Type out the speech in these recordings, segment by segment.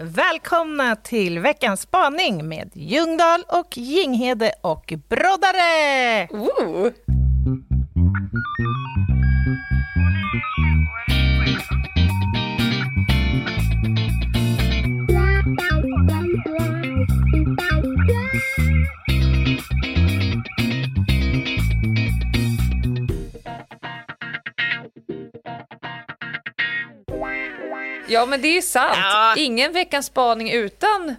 Välkomna till veckans spaning med Ljungdahl och Jinghede och Broddare! Ooh. Ja, men det är sant. Ja. Ingen veckans spaning utan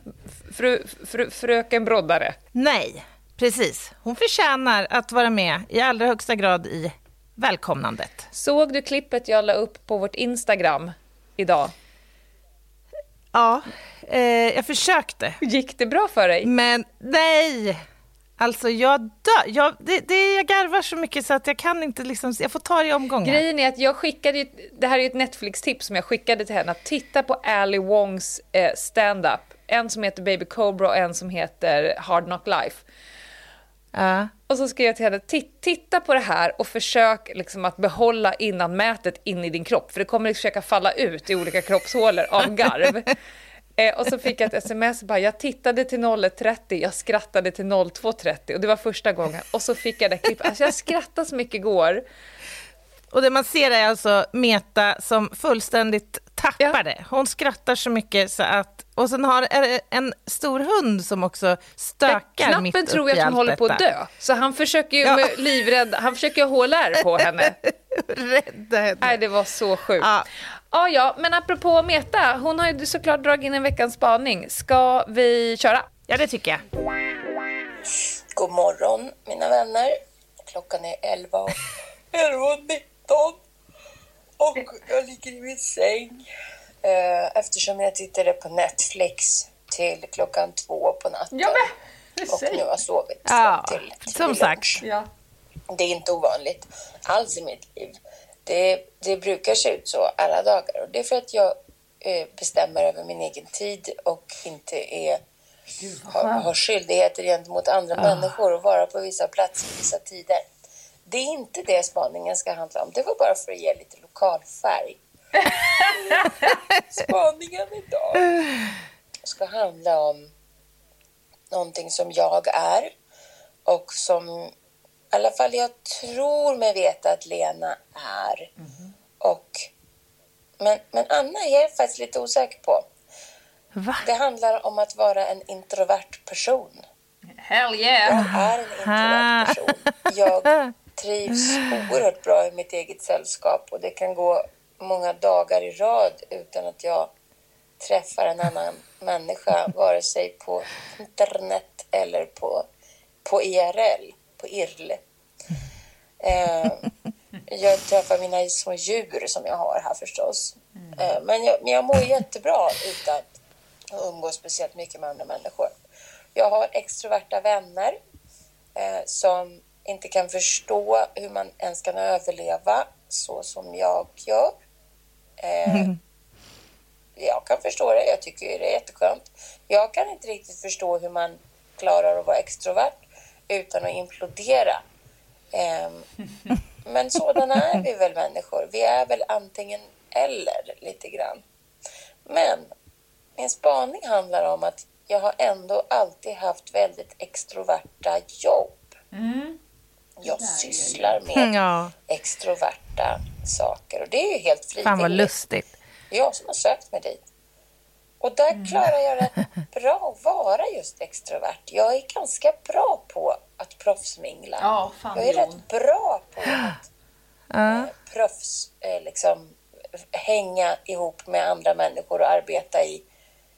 fru, fru, fröken Broddare. Nej, precis. Hon förtjänar att vara med i allra högsta grad i välkomnandet. Såg du klippet jag la upp på vårt Instagram idag? Ja, eh, jag försökte. Gick det bra för dig? Men nej! Alltså jag dör. Jag, det, det, jag garvar så mycket så att jag kan inte liksom, jag får ta det i omgångar. Grejen är att jag skickade ju, det här är ju ett Netflix-tips som jag skickade till henne, att titta på Ali Wongs eh, stand-up. En som heter Baby Cobra och en som heter Hard Knock Life. Ja. Och så skrev jag till henne, "Ti- titta på det här och försök liksom att behålla innanmätet in i din kropp, för det kommer att försöka falla ut i olika kroppshålor av garv. eh, och så fick jag ett sms, bara, jag tittade till 01.30, jag skrattade till 02.30 och det var första gången. Och så fick jag det klippet, alltså jag skrattade så mycket igår. Och det man ser är alltså Meta som fullständigt tappar Ja. det. Hon skrattar så mycket så att... Och sen har är det en stor hund som också stökar mitt Knappen tror jag att hon håller på att dö, så han försöker ju Ja. med livrädd, han försöker HLR på henne. Rädda henne. Nej, det var så sjukt. Ja. Ja, ja, men apropå Meta, hon har ju såklart dragit in en veckans spaning. Ska vi köra? Ja, det tycker jag. God morgon mina vänner. Klockan är 11 och 11.19 och jag ligger i min säng eh, eftersom jag tittade på Netflix till klockan två på natten och nu har sovit Ja, till, till som lunch. sagt. Ja. Det är inte ovanligt alls i mitt liv. Det, det brukar se ut så alla dagar och det är för att jag eh, bestämmer över min egen tid och inte är har, har skyldigheter gentemot andra människor och vara på vissa platser vissa tider. Det är inte det spaningen ska handla om. Det var bara för att ge lite lokal färg. Spaningen idag ska handla om någonting som jag är och som i alla fall jag tror mig veta att Lena är. Och, men, men Anna är jag faktiskt lite osäker på. Va? Det handlar om att vara en introvert person. Hell Jag yeah! är en introvert person. Jag trivs oerhört bra i mitt eget sällskap och det kan gå många dagar i rad utan att jag träffar en annan människa, vare sig på internet eller på, på IRL, på IRL. Eh, jag träffar mina små djur som jag har här förstås. Eh, men, jag, men jag mår jättebra utan att umgås speciellt mycket med andra människor. Jag har extroverta vänner eh, som inte kan förstå hur man ens kan överleva så som jag gör. Eh, jag kan förstå det, jag tycker det är jätteskönt. Jag kan inte riktigt förstå hur man klarar att vara extrovert utan att implodera. Ehm, men sådana är vi väl människor. Vi är väl antingen eller lite grann. Men min spaning handlar om att jag har ändå alltid haft väldigt extroverta jobb. Jag sysslar med Ja, extroverta saker och det är ju helt frivilligt. fan vad lustigt. Jag som har sökt mig dit. Och där klarar jag rätt bra att vara just extrovert. Jag är ganska bra på att proffsmingla. Ja, fan, jag är Jon. rätt bra på att eh, proffs eh, liksom hänga ihop med andra människor och arbeta i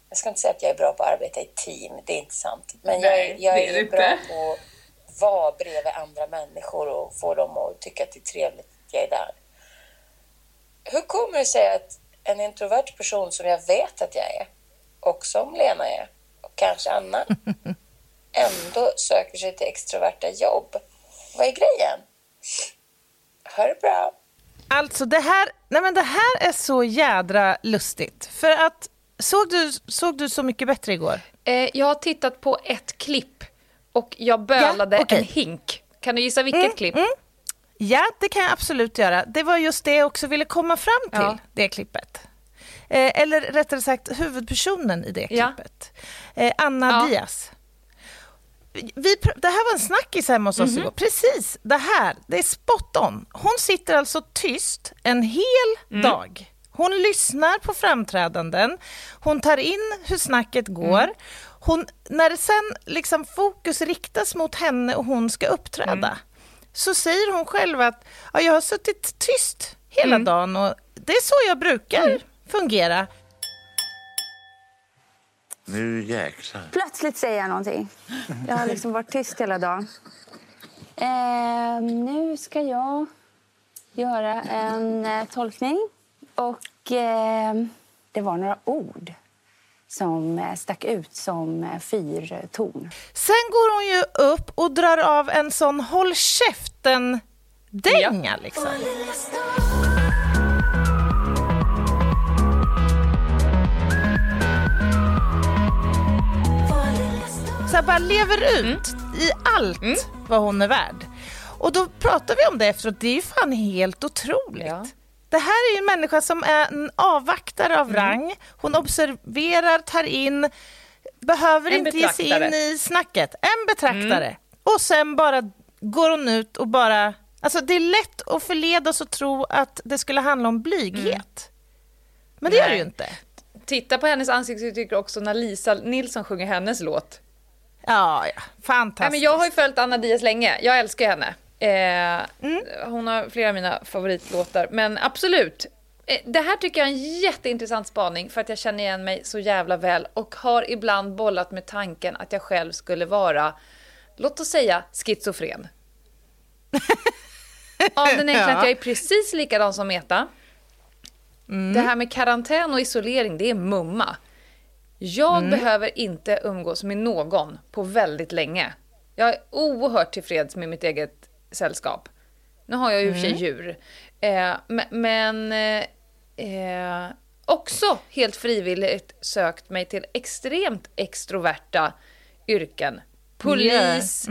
jag ska inte säga att jag är bra på att arbeta i team, det är inte sant. Men jag, Nej, är- jag det är är, det bra på vara bredvid andra människor och få dem att tycka att det är trevligt att jag är där. Hur kommer det sig att en introvert person som jag vet att jag är och som Lena är och kanske Anna ändå söker sig till extroverta jobb? Vad är grejen? Ha det bra! Alltså det här, nej men det här är så jädra lustigt. För att, såg du, såg du Så mycket bättre igår? Eh, jag har tittat på ett klipp och jag bölade Ja, okej. en hink. Kan du gissa vilket klipp? Ja, det kan jag absolut göra. Det var just det jag också ville komma fram till, Ja. det klippet. Eh, eller rättare sagt huvudpersonen i det Ja. klippet. Eh, Anna Ja. Diaz. Vi, det här var en snackis hemma hos oss igår. Precis det här, det är spot on. Hon sitter alltså tyst en hel dag. Hon lyssnar på framträdanden, hon tar in hur snacket går. Hon, när sen liksom fokus riktas mot henne och hon ska uppträda så säger hon själv att ja, jag har suttit tyst hela dagen och det är så jag brukar fungera. Nu jäklar. Plötsligt säger jag någonting. Jag har liksom varit tyst hela dagen. Eh, nu ska jag göra en eh, tolkning. Och eh, det var några ord som eh, stack ut som eh, fyrton. Sen går hon ju upp och drar av en sån håll käften-dänga. Liksom. Så här bara lever ut i allt vad hon är värd. Och då pratar vi om det efteråt, det är ju fan helt otroligt. Ja. Det här är ju en människa som är en avvaktare av rang. Hon observerar, tar in, behöver En inte ge sig in i snacket. En betraktare. Och sen bara går hon ut och bara... Alltså det är lätt att förledas och tro att det skulle handla om blyghet. Men det gör det ju Nej. inte. Titta på hennes ansiktsuttryck också när Lisa Nilsson sjunger hennes låt. Ja, ja. Fantastiskt. Nej, men jag har ju följt Anna Diaz länge. Jag älskar henne. Eh, Hon har flera av mina favoritlåtar. Men absolut. Eh, Det här tycker jag är en jätteintressant spaning för att jag känner igen mig så jävla väl och har ibland bollat med tanken att jag själv skulle vara, låt oss säga, schizofren. Av den enkla Ja. att jag är precis likadan som Meta. Det här med karantän och isolering, det är mumma. Jag behöver inte umgås med någon på väldigt länge. Jag är oerhört tillfreds med mitt eget sällskap. Nu har jag ju och för sig djur. Eh, me- men eh, också helt frivilligt sökt mig till extremt extroverta yrken. Polis,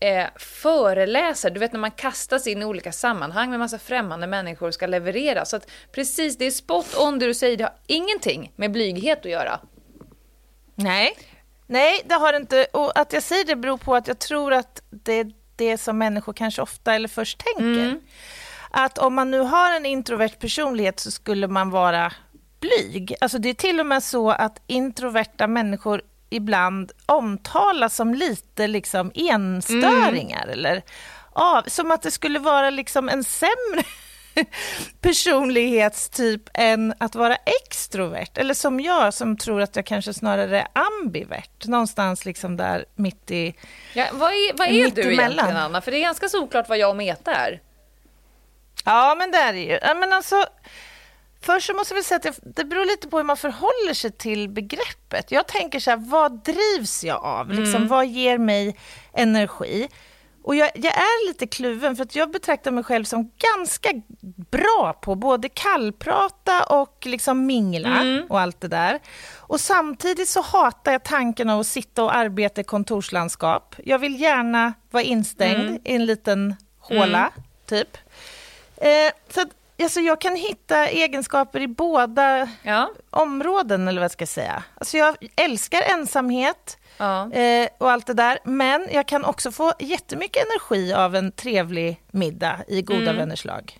eh, föreläsare, du vet när man kastas in i olika sammanhang med massa främmande människor och ska leverera. Så att precis, det är spot on det du säger, det har ingenting med blyghet att göra. Nej. Nej, det har det inte. Och att jag säger det beror på att jag tror att det är det som människor kanske ofta eller först tänker. Att om man nu har en introvert personlighet så skulle man vara blyg. Alltså det är till och med så att introverta människor ibland omtalas som lite liksom enstöringar eller av, som att det skulle vara liksom en sämre personlighetstyp än att vara extrovert. Eller som jag som tror att jag kanske snarare är ambivert. Någonstans liksom där mitt i... Ja, vad är, vad är Mitt du emellan. egentligen, Anna? För det är ganska solklart vad jag och Meta är. Ja, men det är det ju. Men alltså, först så måste vi säga att det, det beror lite på hur man förhåller sig till begreppet. Jag tänker så här, vad drivs jag av? Liksom, vad ger mig energi? Och jag, jag är lite kluven, för att jag betraktar mig själv som ganska bra på både kallprata och liksom mingla och allt det där. Och samtidigt så hatar jag tanken av att sitta och arbeta i kontorslandskap. Jag vill gärna vara instängd i en liten håla, typ. Eh, så att, alltså, jag kan hitta egenskaper i båda Ja. områden, eller vad jag ska säga. Alltså, jag älskar ensamhet Ja. eh, och allt det där, men jag kan också få jättemycket energi av en trevlig middag i goda Mm. vänners lag.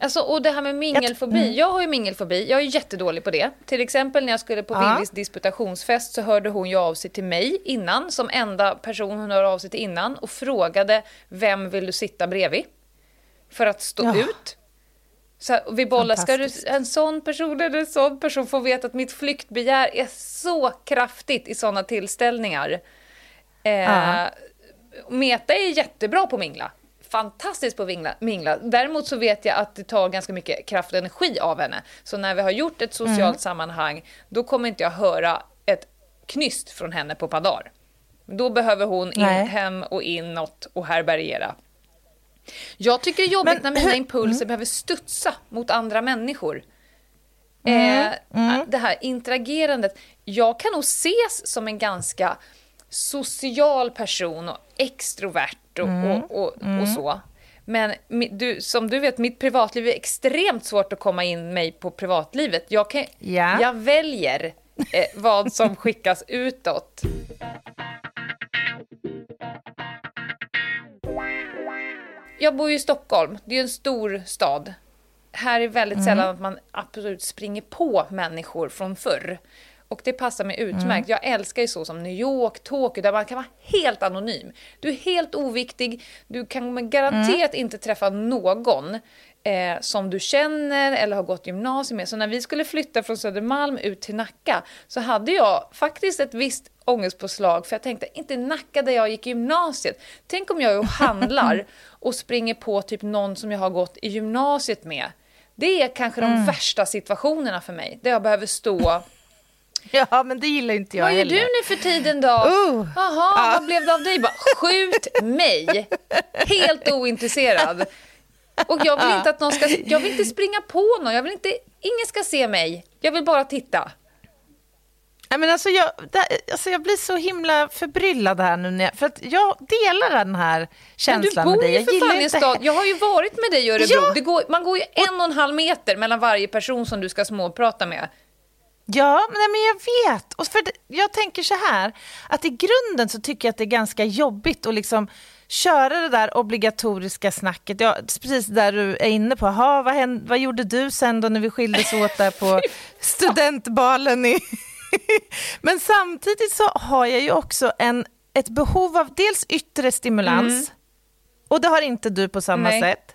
Alltså, och det här med mingelfobi. Jag har ju mingelfobi. Jag är jättedålig på det. Till exempel när jag skulle på Ja. Willys disputationsfest så hörde hon ju av sig till mig innan, som enda person hon hörde av sig till innan och frågade vem vill du sitta bredvid? För att stå Ja. ut. Så här, vi bollar, ska du, en sån person eller en sån person får veta att mitt flyktbegär är så kraftigt i såna tillställningar. Eh, Ja. Meta är jättebra på mingla. Fantastiskt på att mingla. Däremot så vet jag att det tar ganska mycket kraft och energi av henne. Så när vi har gjort ett socialt Mm. sammanhang, då kommer inte jag höra ett knyst från henne på ett par dagar. Då behöver hon in, Nej. hem och inåt och härbärgera. Jag tycker det är jobbigt Men när mina hur- Mm. impulser behöver studsa mot andra människor. Mm. Eh, Det här interagerandet. Jag kan nog ses som en ganska social person och extrovert och, Mm. och, och, och så. Men du, som du vet, mitt privatliv är extremt svårt att komma in mig på privatlivet. Jag, kan, Ja. jag väljer eh, vad som skickas utåt. Jag bor ju i Stockholm, det är ju en stor stad. Här är väldigt sällan att man absolut springer på människor från förr. Och det passar mig utmärkt. Jag älskar ju så som New York, Tokyo, där man kan vara helt anonym. Du är helt oviktig, du kan garanterat inte träffa någon eh, som du känner eller har gått gymnasium med. Så när vi skulle flytta från Södermalm ut till Nacka så hade jag faktiskt ett visst ångestpåslag för jag tänkte, inte Nacka där jag gick i gymnasiet. Tänk om jag är och handlar och springer på typ någon som jag har gått i gymnasiet med. Det är kanske de värsta situationerna för mig, där jag behöver stå Ja, men det gillar inte jag vad gör heller. du nu för tiden då? Oh. Jaha, vad blev det av dig? Bara, skjut mig! Helt ointresserad. Och jag vill inte att någon ska... Jag vill inte springa på någon. Jag vill inte... Ingen ska se mig. Jag vill bara titta. Nej, men alltså jag, det, alltså jag blir så himla förbryllad här nu, när jag, för att jag delar den här Men du känslan med bor dig. ju Jag för gillar fan i en stad. Jag har ju varit med dig i Örebro. Ja. Det går, man går ju en och en halv meter mellan varje person som du ska småprata med. Ja, men, nej, men jag vet. Och för jag tänker så här, att i grunden så tycker jag att det är ganska jobbigt att liksom köra det där obligatoriska snacket. Ja, precis där du är inne på. Ha, vad, hände, vad gjorde du sen då när vi skildes åt där på studentbalen? I men samtidigt så har jag ju också en, ett behov av dels yttre stimulans, och det har inte du på samma Nej. sätt.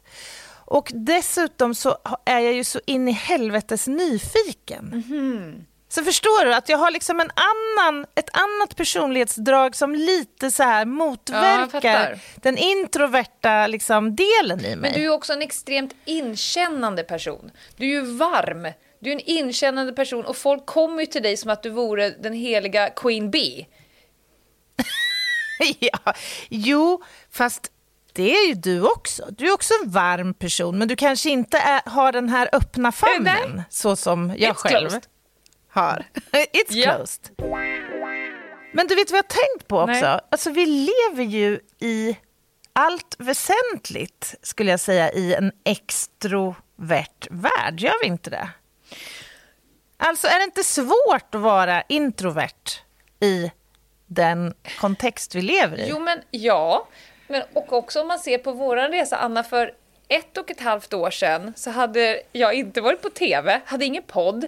Och dessutom så är jag ju så in i helvetes nyfiken. Så förstår du att jag har liksom en annan, ett annat personlighetsdrag som lite så här Ja, motverkar fattar. den introverta liksom delen i mig. Men du är också en extremt inkännande person. Du är ju varm. Du är en inkännande person och folk kommer ju till dig som att du vore den heliga Queen Bee. ja, jo, fast det är ju du också. Du är också en varm person, men du kanske inte är, har den här öppna famnen så som jag It's själv closed. har. It's Ja. closed. Men du vet vad jag har tänkt på också? Nej. Alltså, vi lever ju i allt väsentligt, skulle jag säga, i en extrovert värld. Gör vi inte det? Alltså, är det inte svårt att vara introvert i den kontext vi lever i? Jo, men ja. Men, och också om man ser på vår resa, Anna, för ett och ett halvt år sedan så hade jag inte varit på TV, hade ingen podd.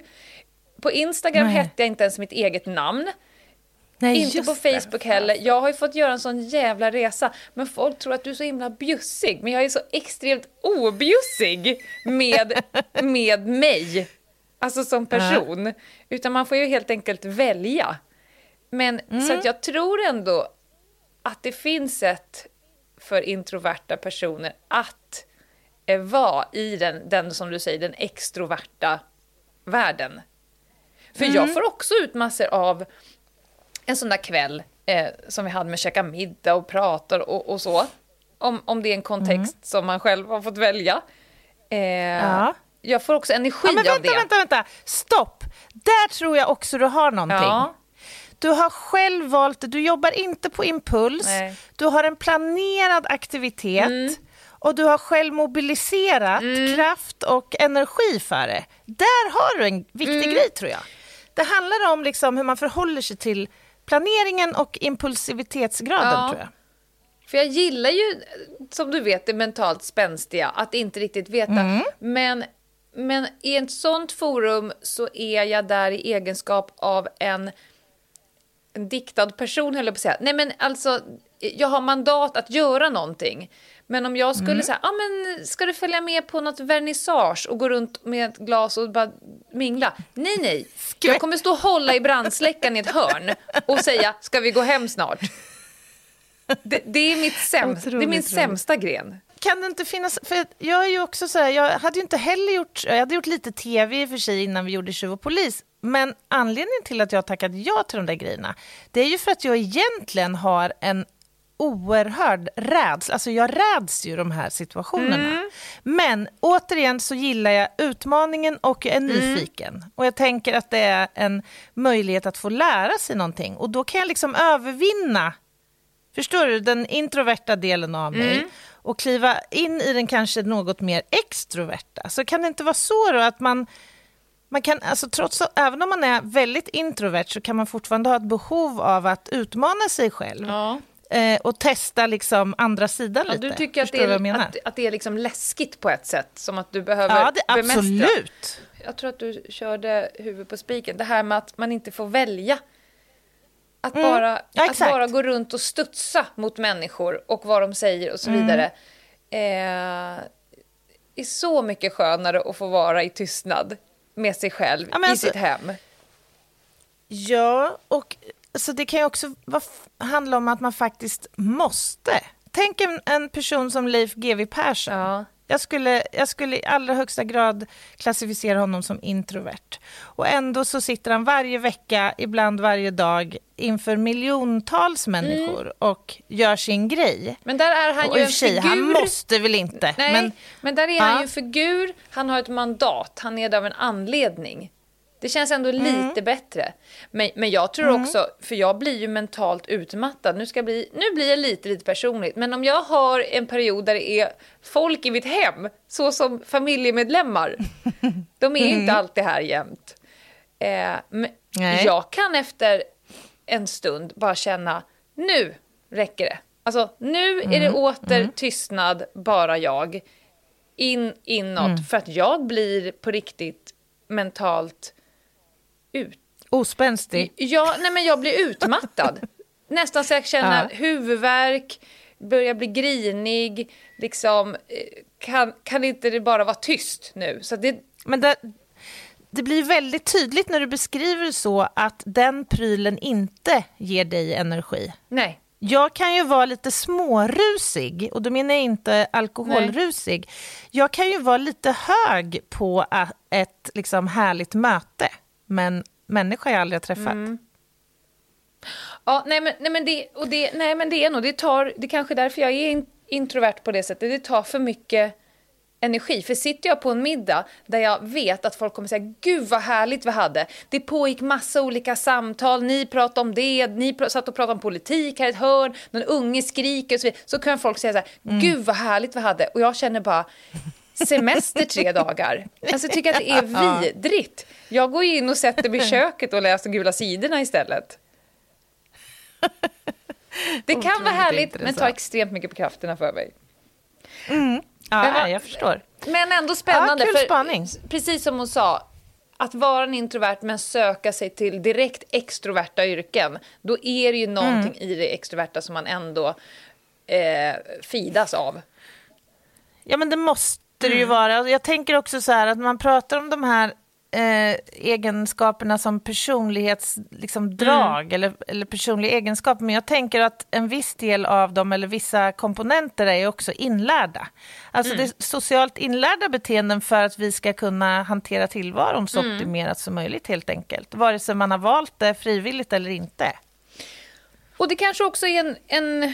På Instagram Nej. hette jag inte ens mitt eget namn. Nej, Inte på det. Facebook heller. Jag har ju fått göra en sån jävla resa. Men folk tror att du är så himla bjussig. Men jag är så extremt objussig med, med mig. Alltså som person. Utan man får ju helt enkelt välja. Men så att jag tror ändå att det finns ett för introverta personer att eh, vara i den, den, som du säger, den extroverta världen. För jag får också ut massor av en sån där kväll eh, som vi hade med käka middag och pratar och, och så. Om, om det är en kontext som man själv har fått välja. Eh, Ja. Jag får också energi Ja, men av vänta, det. vänta, vänta. Stopp. Där tror jag också du har någonting. Ja. Du har själv valt. Du jobbar inte på impuls. Nej. Mm. Du har en planerad aktivitet. Och du har själv mobiliserat Mm. kraft och energi för det. Där har du en viktig Mm. grej tror jag. Det handlar om liksom hur man förhåller sig till planeringen och impulsivitetsgraden Ja. tror jag. För jag gillar ju, som du vet, det mentalt spänstiga, att inte riktigt veta. Men, men i ett sånt forum så är jag där i egenskap av en, en diktad person, höll jag på att säga. Nej, men alltså, jag har mandat att göra någonting. Men om jag skulle säga, ah, men ska du följa med på något vernissage och gå runt med ett glas och bara mingla? Nej, nej. Jag kommer stå och hålla i brandsläckaren i ett hörn och säga, ska vi gå hem snart? Det, det är mitt sämsta, det är min sämsta gren. Kan det inte finnas, för jag är ju också så här, jag hade ju inte heller gjort, jag hade gjort lite tv i och för sig innan vi gjorde Tjuv och polis, men anledningen till att jag har tackat ja till de där grejerna, det är ju för att jag egentligen har en oerhörd rädsla, alltså jag räds ju de här situationerna. Men återigen så gillar jag utmaningen och jag är nyfiken. Och jag tänker att det är en möjlighet att få lära sig någonting och då kan jag liksom övervinna förstår du, den introverta delen av mig Mm. och kliva in i den kanske något mer extroverta. Så kan det inte vara så då att man, man kan, alltså trots, även om man är väldigt introvert så kan man fortfarande ha ett behov av att utmana sig själv Ja. eh, och testa liksom andra sidan Ja, lite. du tycker att det, är, att, att det är liksom läskigt på ett sätt, som att du behöver Ja, det, bemästra. absolut. Jag tror att du körde huvudet på spiken. Det här med att man inte får välja. Att, bara, Mm. Ja, att bara gå runt och studsa mot människor och vad de säger och så Mm. vidare. Eh, är så mycket skönare att få vara i tystnad med sig själv Ja, i alltså- sitt hem. Ja, och så det kan ju också vara, handla om att man faktiskt måste. Tänk en, en person som Leif GW Persson. Ja. Jag skulle, jag skulle i allra högsta grad klassificera honom som introvert. Och ändå så sitter han varje vecka, ibland varje dag, inför miljontals människor och gör sin grej. Men där är han och ju en sig, figur. han måste väl inte. Nej, men, men, där är han Ja. ju en figur, han har ett mandat, han är där av en anledning. Det känns ändå Mm. lite bättre. Men, men jag tror också, för jag blir ju mentalt utmattad, nu, ska bli, nu blir jag lite, lite personligt, men om jag har en period där det är folk i mitt hem, så som familjemedlemmar, de är ju inte alltid här jämt. Eh, jag kan efter en stund bara känna, nu räcker det. Alltså, nu är det åter tystnad, bara jag. In, inåt, för att jag blir på riktigt mentalt ut. ospänstig. Ja, nej men jag blir utmattad. Nästan så jag känner Ja. huvudvärk, börjar bli grinig, liksom, eh, kan, kan inte det bara vara tyst nu? Så det, Men det, det blir väldigt tydligt när du beskriver så att den prylen inte ger dig energi. nej. Jag kan ju vara lite smårusig, och då menar jag inte alkoholrusig. Jag kan ju vara lite hög på ett liksom härligt möte, men människa jag aldrig har träffat. Mm. Ja, nej men, nej, men det, och det, nej, men det är nog, det tar, det är kanske därför jag är in, introvert på det sättet, det tar för mycket energi. För sitter jag på en middag där jag vet att folk kommer säga gud vad härligt vi hade, det pågick massa olika samtal, ni pratade om det, ni pr- satt och pratade om politik här i ett hörn, någon unge skriker och så vidare, så kan folk säga så här, gud vad härligt vi hade, och jag känner bara semester tre dagar. Alltså jag tycker att det är vidrigt. Jag går in och sätter mig i köket och läser gula sidorna istället. Det kan vara härligt, men tar extremt mycket på krafterna för mig. Ja, Men vad- jag förstår. Men ändå spännande. Ja, kul för spaning. Precis som hon sa, att vara en introvert men söka sig till direkt extroverta yrken, då är det ju någonting Mm. i det extroverta som man ändå eh, fidas av. Ja, men det måste det Mm. ju vara. Och Jag tänker också så här att man pratar om de här eh, egenskaperna som personlighetsdrag liksom, drag Mm. eller, eller personliga egenskaper. Men jag tänker att en viss del av dem, eller vissa komponenter, är också inlärda. Alltså Mm. det är socialt inlärda beteenden för att vi ska kunna hantera tillvaron så Mm. optimerat som möjligt helt enkelt. Vare sig man har valt det frivilligt eller inte. Och det kanske också är en, en,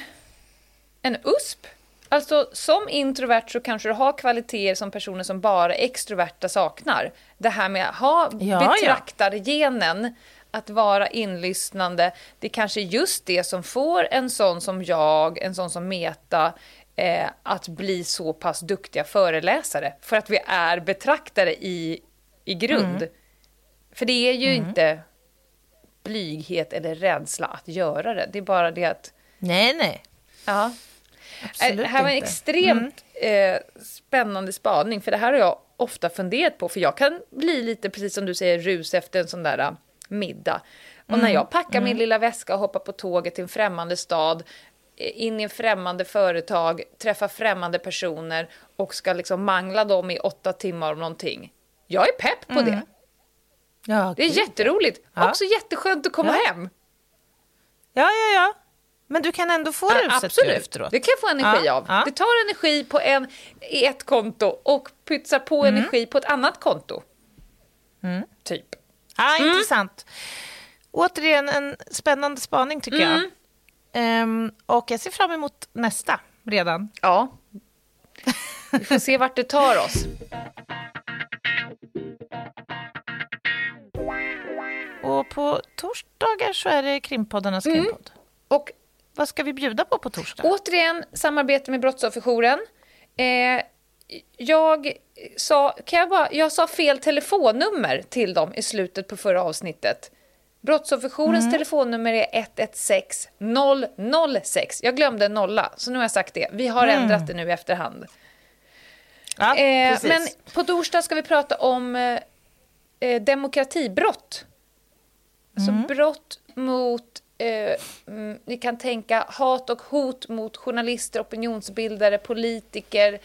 en USP. Alltså som introvert så kanske du har kvaliteter som personer som bara extroverta saknar. Det här med att ha Ja, ja. betraktargenen, att vara inlyssnande, det är kanske just det som får en sån som jag, en sån som Meta, eh, att bli så pass duktiga föreläsare. För att vi är betraktare i, i grund. Mm. För det är ju inte blyghet eller rädsla att göra det. Det är bara det att Nej, nej. Ja. Absolut det här var en inte. extremt eh, spännande spaning, för det här har jag ofta funderat på, för jag kan bli lite, precis som du säger, rus efter en sån där eh, middag. Och när jag packar min lilla väska och hoppar på tåget till en främmande stad, eh, in i en främmande företag, träffa främmande personer och ska liksom mangla dem i åtta timmar om någonting. Jag är pepp på det. Ja, Det är jätteroligt. Ja. Också jätteskönt att komma Ja. hem. Ja, ja, ja. Men du kan ändå få Ja, ruset Absolut, efteråt. det kan jag få energi Ja, av. ja. Det tar energi på en, i ett konto och pytsar på Mm. energi på ett annat konto. Typ. Ja, intressant. Återigen en spännande spaning tycker jag. Ehm, och jag ser fram emot nästa redan. Ja. Vi får se vart det tar oss. Och på torsdagar så är det krimpoddarnas Mm. krimpodd. Och vad ska vi bjuda på på torsdag? Återigen samarbete med Brottsofferjouren. Eh, jag, sa, kan jag, bara, jag sa fel telefonnummer till dem i slutet på förra avsnittet. Brottsofferjourens telefonnummer är 116 006. Jag glömde en nolla, så nu har jag sagt det. Vi har ändrat det nu i efterhand. Ja, Eh, men på torsdag ska vi prata om eh, eh, demokratibrott. Alltså Mm. brott mot, eh, mm, ni kan tänka hat och hot mot journalister, opinionsbildare, politiker.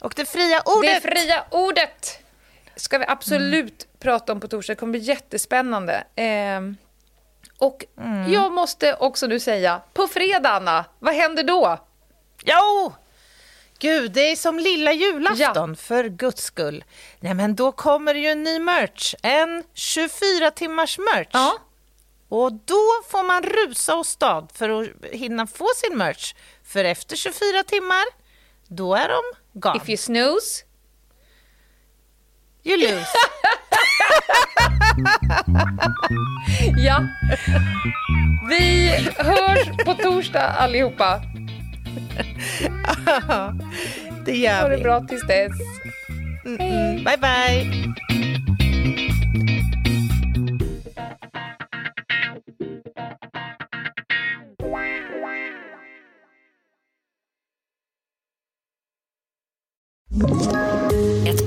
Och det fria ordet! Det fria ordet ska vi absolut prata om på torsdag. Det kommer bli jättespännande. Eh, och Mm. jag måste också nu säga, på fredag Anna, vad händer då? Jo! Gud, det är som lilla julafton, för guds skull. Nej, men då kommer det ju en ny merch. En 24 timmars merch. Ja. Och då får man rusa åstad för att hinna få sin merch. För efter 24 timmar, då är de gone. If you snooze, You lose. Ja. Vi hörs på torsdag allihopa. det Ha gör det vi. bra tills dess. Bye, bye.